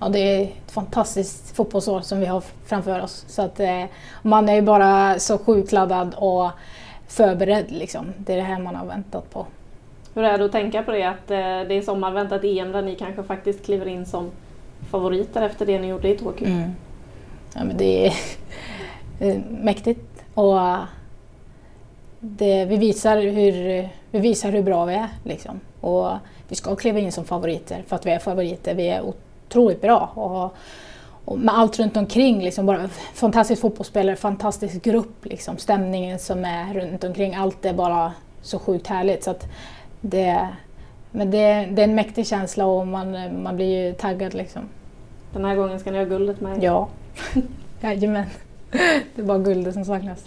ja, det är ett fantastiskt fotbollsår som vi har framför oss. Så att, eh, man är ju bara så sjukt laddad och förberedd. Liksom. Det är det här man har väntat på. Hur är det att tänka på det att eh, det är sommar väntat EM där ni kanske faktiskt kliver in som favoriter efter det ni gjorde i Tokyo? Mm. Ja, men det är mäktigt och det, vi, visar hur, vi visar hur bra vi är. Liksom. Och vi ska kliva in som favoriter för att vi är favoriter. Vi är otroligt bra. Och, och med allt runt omkring, liksom bara fantastisk fotbollsspelare, fantastisk grupp, liksom, stämningen som är runt omkring. Allt är bara så sjukt härligt. Så att det, men det, det är en mäktig känsla och man, man blir ju taggad. Liksom. Den här gången ska ni ha guldet med Ja, jajamän. Det är bara guldet som saknas.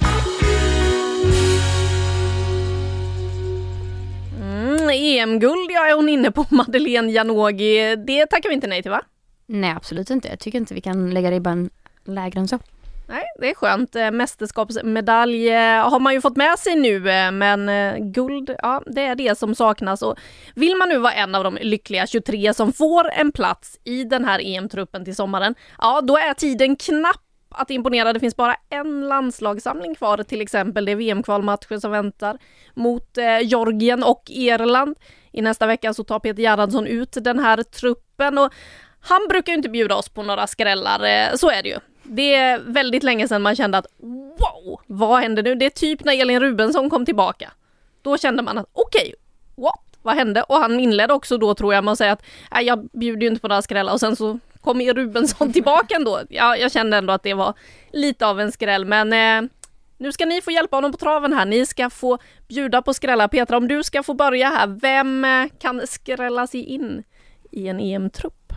Mm, EM-guld ja, är hon inne på, Madeleine Janogy. Det tackar vi inte nej till va? Nej absolut inte. Jag tycker inte vi kan lägga ribban lägre än så. Nej, det är skönt. Eh, mästerskapsmedalj eh, har man ju fått med sig nu, eh, men guld, ja, det är det som saknas. Och vill man nu vara en av de lyckliga 23 som får en plats i den här EM-truppen till sommaren, ja, då är tiden knapp att imponera. Det finns bara en landslagssamling kvar, till exempel. Det är VM-kvalmatcher som väntar mot eh, Georgien och Irland. I nästa vecka så tar Peter Gerhardsson ut den här truppen och han brukar ju inte bjuda oss på några skrällar, eh, så är det ju. Det är väldigt länge sedan man kände att wow, vad hände nu? Det är typ när Elin Rubensson kom tillbaka. Då kände man att okej, okay, what? Vad hände? Och han inledde också då tror jag med att säga att nej, jag bjuder ju inte på några skrällar och sen så kom ju Rubensson tillbaka ändå. Ja, jag kände ändå att det var lite av en skräll men eh, nu ska ni få hjälpa honom på traven här. Ni ska få bjuda på skrällar. Petra, om du ska få börja här, vem eh, kan skrälla sig in i en EM-trupp?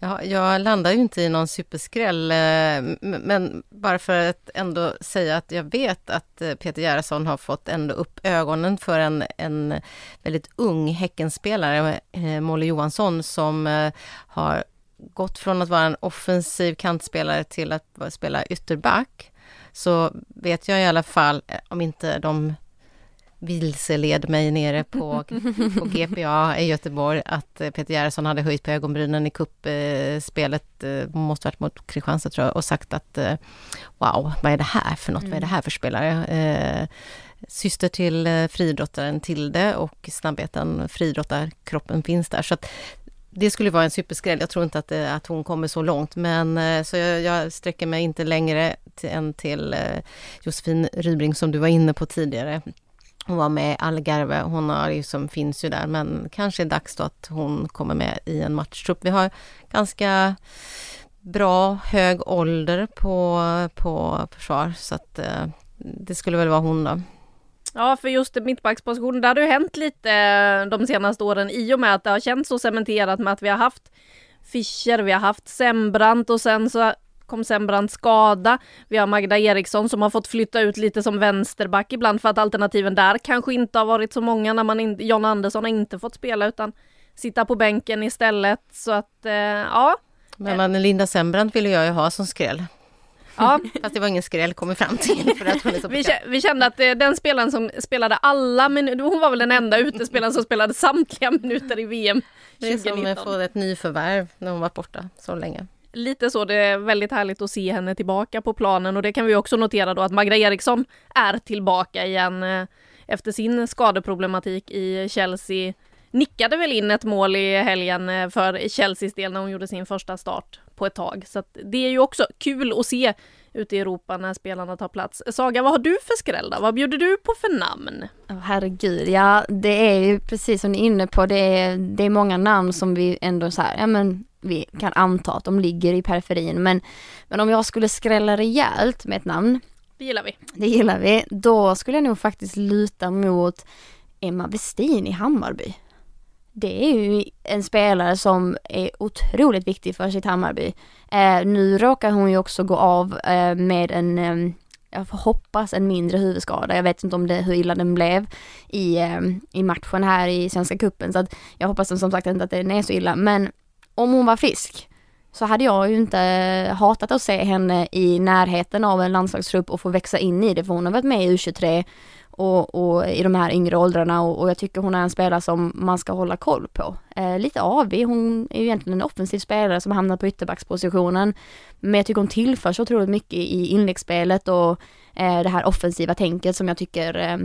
Ja, jag landar ju inte i någon superskräll, eh, men bara för att ändå säga att jag vet att eh, Peter Gerhardsson har fått ändå upp ögonen för en, en väldigt ung Häckenspelare, Molly Johansson, som har gått från att vara en offensiv kantspelare till att spela ytterback. Så vet jag i alla fall, om inte de vilseled mig nere på, på GPA i Göteborg att eh, Peter Gerhardsson hade höjt på ögonbrynen i kuppspelet, eh, måste varit mot Kristianstad tror jag, och sagt att eh, wow, vad är det här för något, mm. vad är det här för spelare? Eh, syster till friidrottaren Tilde och snabbheten friidrottarkroppen finns där. Så att det skulle vara en superskräll. Jag tror inte att, eh, att hon kommer så långt, men eh, så jag, jag sträcker mig inte längre till, än till eh, Josefin Rybring som du var inne på tidigare. Hon var med i Algarve, hon har liksom, finns ju där men kanske är dags då att hon kommer med i en matchtrupp. Vi har ganska bra hög ålder på, på försvar så att det skulle väl vara hon då. Ja, för just mittbackspositionen, där har det ju hänt lite eh, de senaste åren i och med att det har känts så cementerat med att vi har haft Fischer, vi har haft Sembrant och sen så kom Sembrant skada. Vi har Magda Eriksson som har fått flytta ut lite som vänsterback ibland för att alternativen där kanske inte har varit så många när man inte, John Andersson har inte fått spela utan sitta på bänken istället. Så att, eh, ja. Men man, Linda Sembrant ville jag ju ha som skräll. Ja. Fast det var ingen skräll kom vi fram till. För att hon är så vi, vi kände att eh, den spelaren som spelade alla minuter, hon var väl den enda utespelaren som spelade samtliga minuter i VM 2019. Det är som att få ett nyförvärv när hon var borta så länge lite så, det är väldigt härligt att se henne tillbaka på planen och det kan vi också notera då att Magra Eriksson är tillbaka igen eh, efter sin skadeproblematik i Chelsea. Nickade väl in ett mål i helgen eh, för Chelseas del när hon gjorde sin första start på ett tag. Så det är ju också kul att se ute i Europa när spelarna tar plats. Saga, vad har du för skräll då? Vad bjuder du på för namn? Oh, herregud, ja det är ju precis som ni är inne på, det är, det är många namn som vi ändå så här, ja men vi kan anta att de ligger i periferin. Men, men om jag skulle skrälla rejält med ett namn. Det gillar vi. Det gillar vi. Då skulle jag nog faktiskt luta mot Emma Westin i Hammarby. Det är ju en spelare som är otroligt viktig för sitt Hammarby. Eh, nu råkar hon ju också gå av eh, med en, eh, jag får hoppas en mindre huvudskada. Jag vet inte om det, hur illa den blev i, eh, i matchen här i Svenska Cupen. Så att jag hoppas som sagt inte att den är så illa. Men om hon var frisk så hade jag ju inte hatat att se henne i närheten av en landslagstrupp och få växa in i det. För hon har varit med i U23 och, och i de här yngre åldrarna och, och, jag tycker hon är en spelare som man ska hålla koll på. Eh, lite avig, hon är ju egentligen en offensiv spelare som hamnar på ytterbackspositionen. Men jag tycker hon tillför så otroligt mycket i inläggsspelet och eh, det här offensiva tänket som jag tycker eh,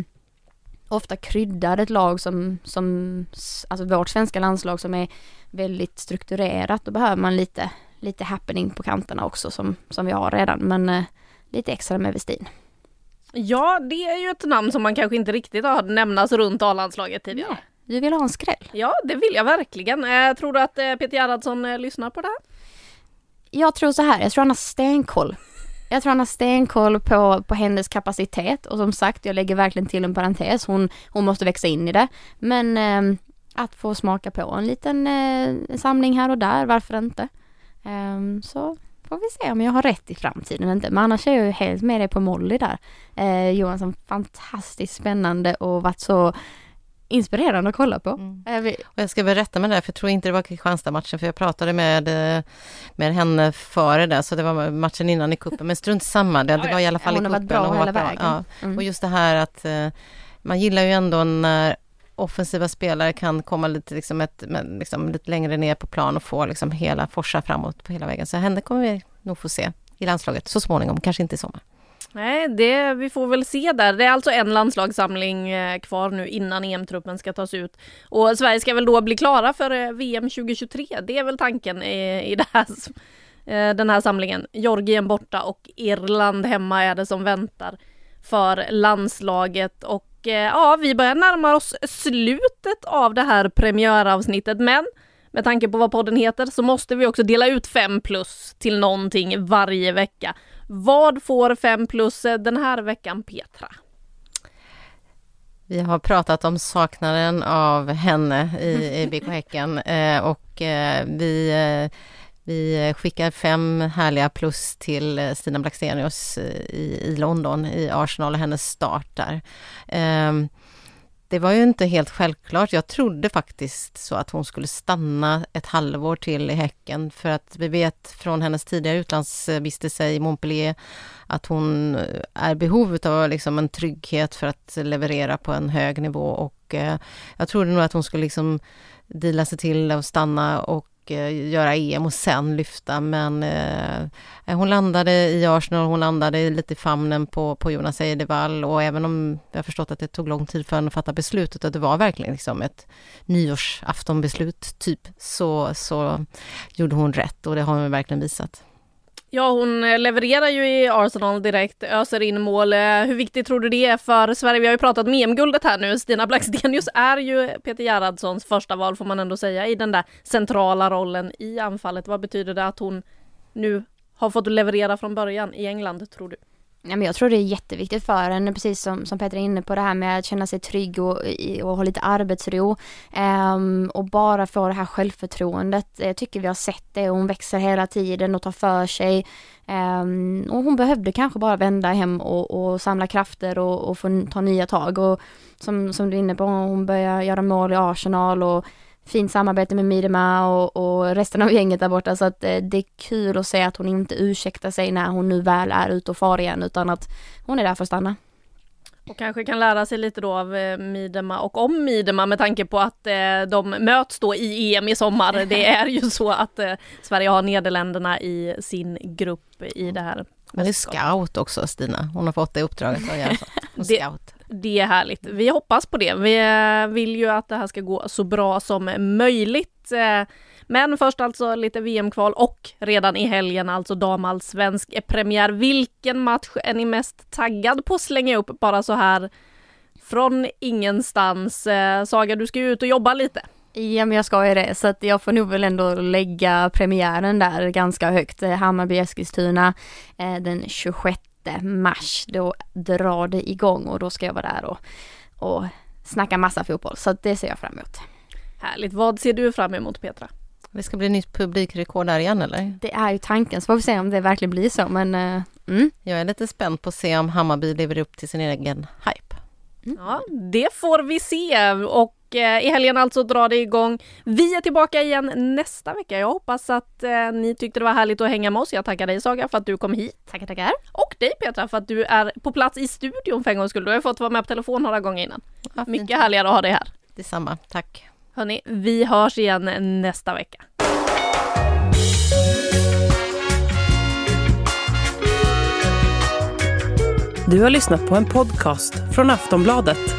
ofta kryddar ett lag som, som, alltså vårt svenska landslag som är väldigt strukturerat. Då behöver man lite, lite happening på kanterna också som, som vi har redan. Men eh, lite extra med Westin. Ja, det är ju ett namn som man kanske inte riktigt har nämnas runt A-landslaget tidigare. Nej, du vill ha en skräll? Ja, det vill jag verkligen. Eh, tror du att eh, Peter Gerhardsson eh, lyssnar på det här? Jag tror så här, jag tror han har stenkoll. Jag tror han har stenkoll på, på hennes kapacitet och som sagt, jag lägger verkligen till en parentes. Hon, hon måste växa in i det. Men eh, att få smaka på en liten eh, samling här och där, varför inte? Eh, så får vi se om jag har rätt i framtiden inte. Men annars är jag ju helt med dig på Molly där. Eh, Johansson, fantastiskt spännande och varit så inspirerande att kolla på. Mm. Eh, och jag ska berätta med det, för jag tror inte det var Kristianstad-matchen, för jag pratade med, med henne före det, så det var matchen innan i kuppen. Men strunt samma, det, det var i alla fall hon i kuppen. Hon har varit bra hela vägen. Ja. Mm. Och just det här att eh, man gillar ju ändå när offensiva spelare kan komma lite, liksom ett, liksom lite längre ner på plan och få liksom hela forsa framåt på hela vägen. Så henne kommer vi nog få se i landslaget så småningom, kanske inte i sommar. Nej, det, vi får väl se där. Det är alltså en landslagssamling eh, kvar nu innan EM-truppen ska tas ut. Och Sverige ska väl då bli klara för eh, VM 2023. Det är väl tanken i, i det här, eh, den här samlingen. Georgien borta och Irland hemma är det som väntar för landslaget. Och Eh, ja, vi börjar närma oss slutet av det här premiäravsnittet. Men med tanke på vad podden heter så måste vi också dela ut 5 plus till någonting varje vecka. Vad får 5 plus eh, den här veckan, Petra? Vi har pratat om saknaden av henne i, i BK Häcken eh, och eh, vi, eh, vi skickar fem härliga plus till eh, Stina Blackstenius eh, i, i London i Arsenal och hennes start där. Ehm, det var ju inte helt självklart. Jag trodde faktiskt så att hon skulle stanna ett halvår till i Häcken för att vi vet från hennes tidigare utlandsvistelse i Montpellier att hon eh, är behov av liksom en trygghet för att leverera på en hög nivå och eh, jag trodde nog att hon skulle liksom dela sig till att stanna och Eh, göra EM och sen lyfta men eh, hon landade i Arsenal, hon landade lite i famnen på, på Jonas Eidevall och även om jag förstått att det tog lång tid för henne att fatta beslutet och det var verkligen liksom ett nyårsaftonbeslut typ så, så gjorde hon rätt och det har hon verkligen visat. Ja, hon eh, levererar ju i Arsenal direkt, öser in mål. Eh, hur viktigt tror du det är för Sverige? Vi har ju pratat med EM-guldet här nu. Stina Blackstenius är ju Peter Gerhardssons första val får man ändå säga i den där centrala rollen i anfallet. Vad betyder det att hon nu har fått leverera från början i England, tror du? Ja, men jag tror det är jätteviktigt för henne, precis som, som Petra är inne på det här med att känna sig trygg och, och ha lite arbetsro. Um, och bara få det här självförtroendet. Jag tycker vi har sett det och hon växer hela tiden och tar för sig. Um, och hon behövde kanske bara vända hem och, och samla krafter och, och få ta nya tag. Och som, som du är inne på, hon börjar göra mål i Arsenal och fint samarbete med Midema och, och, resten av gänget där borta så att eh, det är kul att se att hon inte ursäktar sig när hon nu väl är ute och far igen utan att hon är där för att stanna. Och kanske kan lära sig lite då av eh, Midema och om Midema med tanke på att eh, de möts då i EM i sommar. Det är ju så att eh, Sverige har Nederländerna i sin grupp i det här. Men det är scout också Stina, hon har fått det uppdraget att göra så. Scout. Det är härligt. Vi hoppas på det. Vi eh, vill ju att det här ska gå så bra som möjligt. Eh, men först alltså lite VM-kval och redan i helgen alltså damallsvensk premiär. Vilken match är ni mest taggad på att slänga upp bara så här från ingenstans? Eh, Saga, du ska ju ut och jobba lite. Ja men jag ska ju det så att jag får nog väl ändå lägga premiären där ganska högt. Hammarby-Eskilstuna den 26 mars. Då drar det igång och då ska jag vara där och, och snacka massa fotboll. Så det ser jag fram emot. Härligt. Vad ser du fram emot Petra? Det ska bli nytt publikrekord där igen eller? Det är ju tanken, så får vi se om det verkligen blir så. Men uh, mm. Jag är lite spänd på att se om Hammarby lever upp till sin egen hype. Mm. Ja, det får vi se. Och eh, i helgen alltså drar det igång. Vi är tillbaka igen nästa vecka. Jag hoppas att eh, ni tyckte det var härligt att hänga med oss. Jag tackar dig Saga för att du kom hit. Tackar, tackar. Och dig Petra för att du är på plats i studion för en gångs skull. Du har fått vara med på telefon några gånger innan. Ja, Mycket härligare att ha dig här. Detsamma, tack. Hörni, vi hörs igen nästa vecka. Du har lyssnat på en podcast från Aftonbladet.